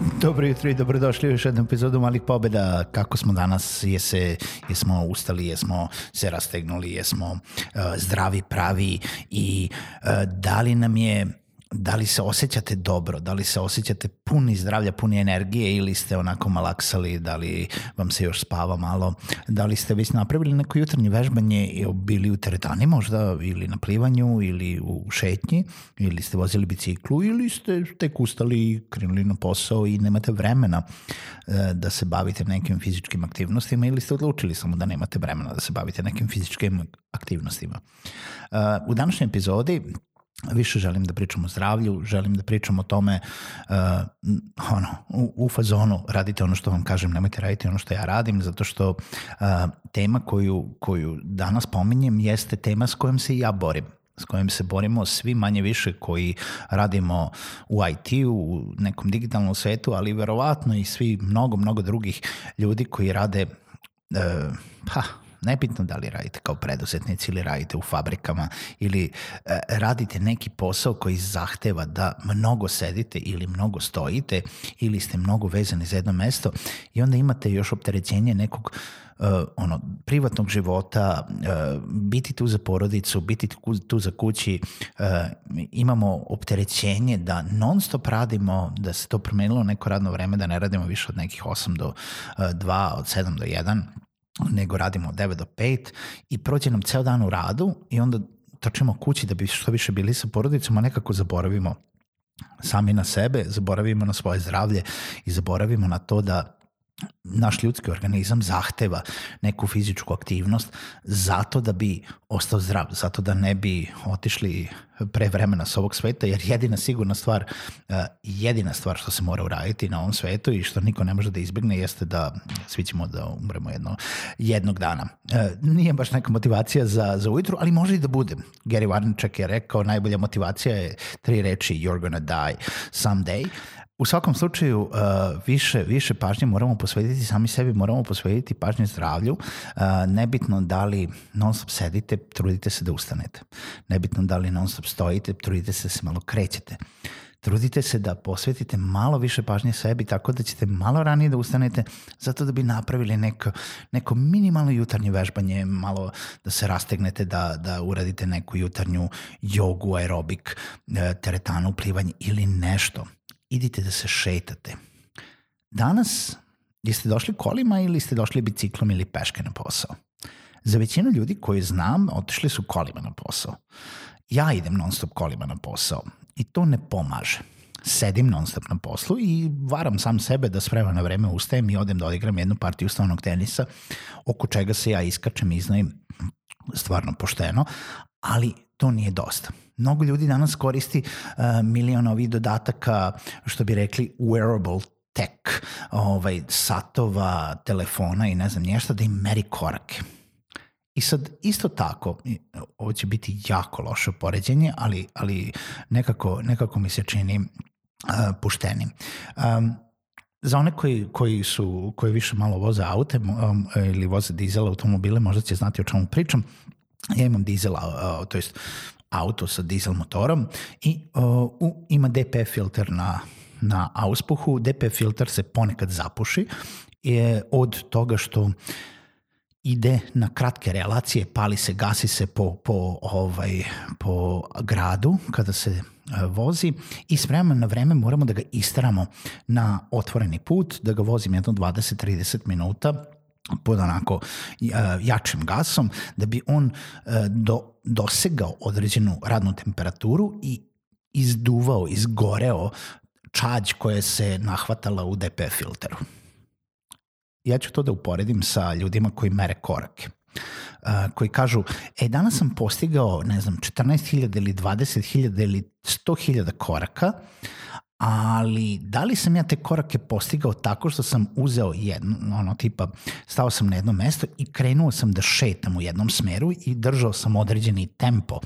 Dobro jutro i dobrodošli u još jednu epizodu Malih pobeda. Kako smo danas? Jese, jesmo ustali, jesmo se rastegnuli, jesmo uh, zdravi, pravi i uh, da li nam je da li se osjećate dobro, da li se osjećate puni zdravlja, puni energije ili ste onako malaksali, da li vam se još spava malo, da li ste već napravili neko jutarnje vežbanje? Bili u teretani možda ili na plivanju ili u šetnji? Ili ste vozili biciklu ili ste tek ustali i krenuli na posao i nemate vremena e, da se bavite nekim fizičkim aktivnostima ili ste odlučili samo da nemate vremena da se bavite nekim fizičkim aktivnostima. E, u današnjoj epizodi više želim da pričam o zdravlju, želim da pričam o tome uh, ono, u, u fazonu radite ono što vam kažem, nemojte raditi ono što ja radim, zato što uh, tema koju, koju danas pominjem jeste tema s kojom se ja borim s kojim se borimo svi manje više koji radimo u IT-u, u nekom digitalnom svetu, ali verovatno i svi mnogo, mnogo drugih ljudi koji rade uh, pa, nebitno da li radite kao preduzetnici ili radite u fabrikama ili e, radite neki posao koji zahteva da mnogo sedite ili mnogo stojite ili ste mnogo vezani za jedno mesto i onda imate još opterećenje nekog uh, ono privatnog života, uh, biti tu za porodicu, biti tu za kući, uh, imamo opterećenje da non stop radimo, da se to promenilo neko radno vreme, da ne radimo više od nekih 8 do uh, 2, od 7 do 1 nego radimo od 9 do 5 i prođe nam ceo dan u radu i onda trčimo kući da bi što više bili sa porodicom, a nekako zaboravimo sami na sebe, zaboravimo na svoje zdravlje i zaboravimo na to da naš ljudski organizam zahteva neku fizičku aktivnost zato da bi ostao zdrav, zato da ne bi otišli pre vremena s ovog sveta, jer jedina sigurna stvar, eh, jedina stvar što se mora uraditi na ovom svetu i što niko ne može da izbjegne jeste da svi ćemo da umremo jedno, jednog dana. Eh, nije baš neka motivacija za, za ujutru, ali može i da bude. Gary Vaynerchuk je rekao, najbolja motivacija je tri reči, you're gonna die someday. U svakom slučaju uh, više, više pažnje moramo posvetiti sami sebi, moramo posvetiti pažnje zdravlju. Uh, nebitno da li non stop sedite, trudite se da ustanete. Nebitno da li non stop stojite, trudite se da se malo krećete. Trudite se da posvetite malo više pažnje sebi tako da ćete malo ranije da ustanete zato da bi napravili neko, neko minimalno jutarnje vežbanje, malo da se rastegnete, da, da uradite neku jutarnju jogu, aerobik, uh, teretanu, plivanje ili nešto idite da se šetate. Danas jeste došli kolima ili ste došli biciklom ili peške na posao? Za većinu ljudi koji znam, otišli su kolima na posao. Ja idem non stop kolima na posao i to ne pomaže. Sedim non stop na poslu i varam sam sebe da s vremena na vreme ustajem i odem da odigram jednu partiju stavnog tenisa, oko čega se ja iskačem i iznajim stvarno pošteno, ali to nije dosta. Mnogo ljudi danas koristi uh, milion ovih dodataka, što bi rekli wearable tech, ovaj, satova, telefona i ne znam nješta da im meri korake. I sad isto tako, ovo će biti jako loše poređenje, ali, ali nekako, nekako mi se čini uh, puštenim. Um, za one koji, koji, su, koji više malo voze aute um, ili voze dizel automobile, možda će znati o čemu pričam. Ja imam dizel, uh, to jest auto sa dizel motorom i uh, u, ima DPF filter na, na auspuhu. DPF filter se ponekad zapuši je od toga što ide na kratke relacije, pali se, gasi se po, po, ovaj, po gradu kada se vozi i s vremena na vreme moramo da ga istaramo na otvoreni put, da ga vozim jedno 20-30 minuta pod onako jačim gasom, da bi on do, dosegao određenu radnu temperaturu i izduvao, izgoreo čađ koja se nahvatala u DP filteru. Ja ću to da uporedim sa ljudima koji mere korake. Koji kažu, e, danas sam postigao, ne znam, 14.000 ili 20.000 ili 100.000 koraka, ali da li sam ja te korake postigao tako što sam uzeo jedno, ono tipa, stao sam na jedno mesto i krenuo sam da šetam u jednom smeru i držao sam određeni tempo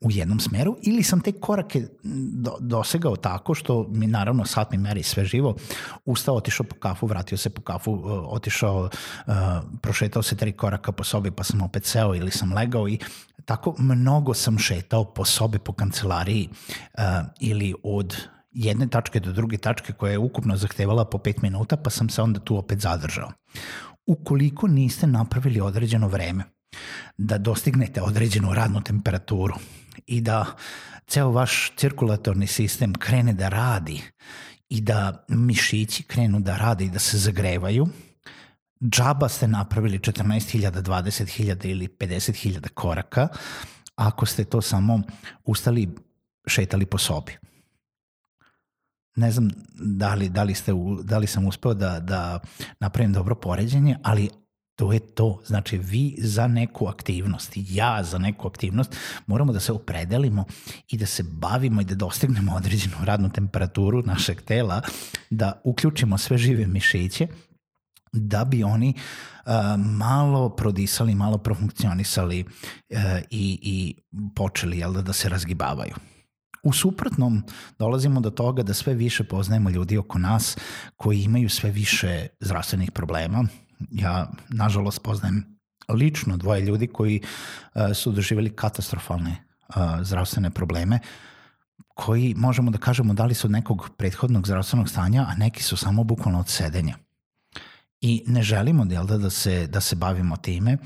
u jednom smeru ili sam te korake do, dosegao tako što mi naravno sat mi meri sve živo, ustao, otišao po kafu, vratio se po kafu, uh, otišao, uh, prošetao se tri koraka po sobi pa sam opet seo ili sam legao i tako mnogo sam šetao po sobi, po kancelariji uh, ili od jedne tačke do druge tačke koja je ukupno zahtevala po 5 minuta, pa sam se onda tu opet zadržao. Ukoliko niste napravili određeno vreme da dostignete određenu radnu temperaturu i da ceo vaš cirkulatorni sistem krene da radi i da mišići krenu da rade i da se zagrevaju, džaba ste napravili 14.000, 20.000 ili 50.000 koraka ako ste to samo ustali, šetali po sobi ne znam da li, da li, ste, da li sam uspeo da, da napravim dobro poređenje, ali to je to. Znači, vi za neku aktivnost, ja za neku aktivnost, moramo da se opredelimo i da se bavimo i da dostignemo određenu radnu temperaturu našeg tela, da uključimo sve žive mišiće, da bi oni uh, malo prodisali, malo profunkcionisali uh, i, i počeli jel, da, da se razgibavaju. U suprotnom, dolazimo do toga da sve više poznajemo ljudi oko nas koji imaju sve više zdravstvenih problema. Ja, nažalost, poznajem lično dvoje ljudi koji uh, su doživjeli katastrofalne uh, zdravstvene probleme koji možemo da kažemo da li su od nekog prethodnog zdravstvenog stanja, a neki su samo bukvalno od sedenja. I ne želimo da, da, se, da se bavimo time,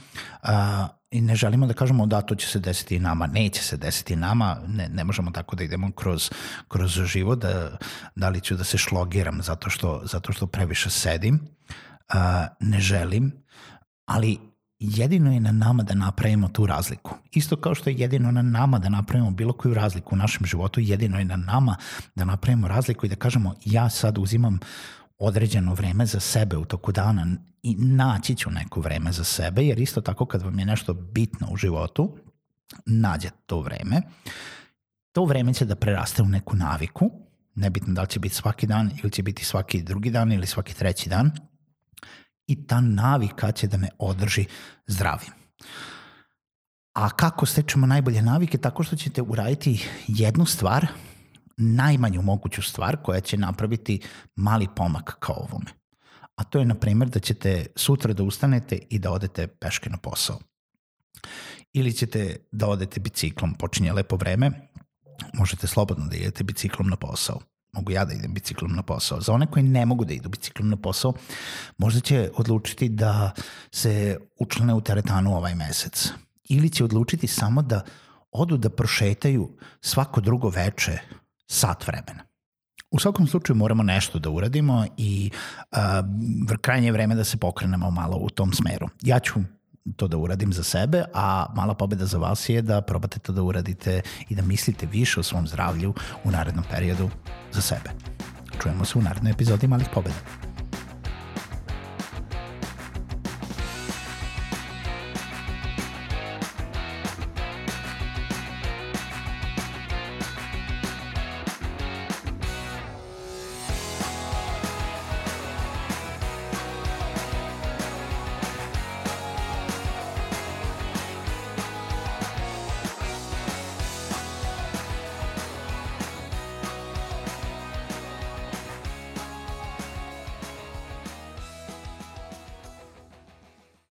i ne želimo da kažemo da to će se desiti i nama, neće se desiti nama, ne, ne možemo tako da idemo kroz, kroz život, da, da li ću da se šlogiram zato što, zato što previše sedim, uh, ne želim, ali jedino je na nama da napravimo tu razliku. Isto kao što je jedino na nama da napravimo bilo koju razliku u našem životu, jedino je na nama da napravimo razliku i da kažemo ja sad uzimam određeno vreme za sebe u toku dana i naći ću neko vreme za sebe, jer isto tako kad vam je nešto bitno u životu, nađete to vreme, to vreme će da preraste u neku naviku, nebitno da li će biti svaki dan ili će biti svaki drugi dan ili svaki treći dan, i ta navika će da me održi zdravim. A kako stečemo najbolje navike? Tako što ćete uraditi jednu stvar najmanju moguću stvar koja će napraviti mali pomak kao ovome. A to je, na primjer, da ćete sutra da ustanete i da odete peške na posao. Ili ćete da odete biciklom, počinje lepo vreme, možete slobodno da idete biciklom na posao. Mogu ja da idem biciklom na posao. Za one koji ne mogu da idu biciklom na posao, možda će odlučiti da se učlane u teretanu ovaj mesec. Ili će odlučiti samo da odu da prošetaju svako drugo veče sat vremena. U svakom slučaju moramo nešto da uradimo i uh, krajnje je vreme da se pokrenemo malo u tom smeru. Ja ću to da uradim za sebe, a mala pobeda za vas je da probate to da uradite i da mislite više o svom zdravlju u narednom periodu za sebe. Čujemo se u narednoj epizodi Malih pobeda.